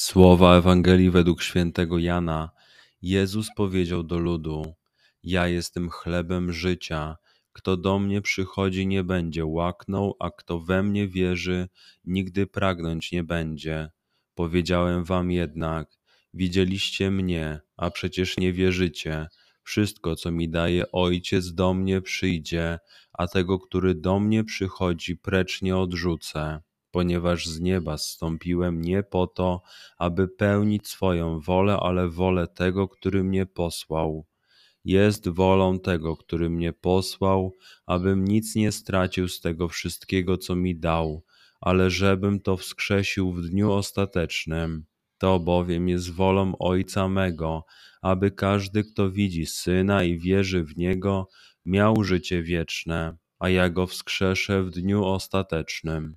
Słowa Ewangelii według świętego Jana. Jezus powiedział do ludu: Ja jestem chlebem życia. Kto do mnie przychodzi, nie będzie łaknął, a kto we mnie wierzy, nigdy pragnąć nie będzie. Powiedziałem wam jednak, widzieliście mnie, a przecież nie wierzycie. Wszystko, co mi daje Ojciec, do mnie przyjdzie, a tego, który do mnie przychodzi, precz nie odrzucę, ponieważ z nieba zstąpiłem nie po to, aby pełnić swoją wolę, ale wolę tego, który mnie posłał jest wolą tego, który mnie posłał, abym nic nie stracił z tego wszystkiego, co mi dał, ale żebym to wskrzesił w dniu ostatecznym. To bowiem jest wolą Ojca mego, aby każdy, kto widzi Syna i wierzy w Niego, miał życie wieczne, a ja go wskrzeszę w dniu ostatecznym.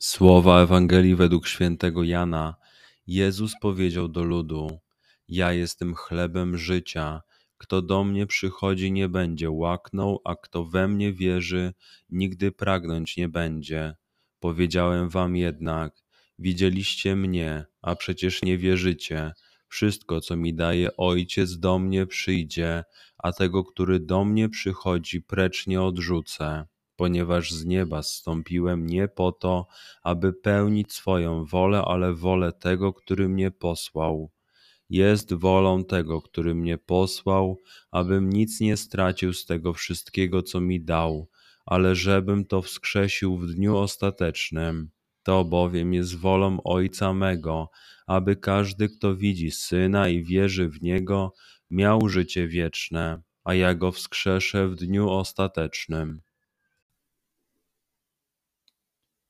Słowa Ewangelii według świętego Jana Jezus powiedział do ludu: Ja jestem chlebem życia. Kto do mnie przychodzi, nie będzie łaknął, a kto we mnie wierzy, nigdy pragnąć nie będzie. Powiedziałem wam jednak: Widzieliście mnie, a przecież nie wierzycie. Wszystko, co mi daje Ojciec, do mnie przyjdzie, a tego, który do mnie przychodzi, precz nie odrzucę ponieważ z nieba zstąpiłem nie po to, aby pełnić swoją wolę, ale wolę tego, który mnie posłał. Jest wolą tego, który mnie posłał, abym nic nie stracił z tego wszystkiego, co mi dał, ale żebym to wskrzesił w dniu ostatecznym. To bowiem jest wolą Ojca mego, aby każdy, kto widzi Syna i wierzy w Niego, miał życie wieczne, a ja go wskrzeszę w dniu ostatecznym.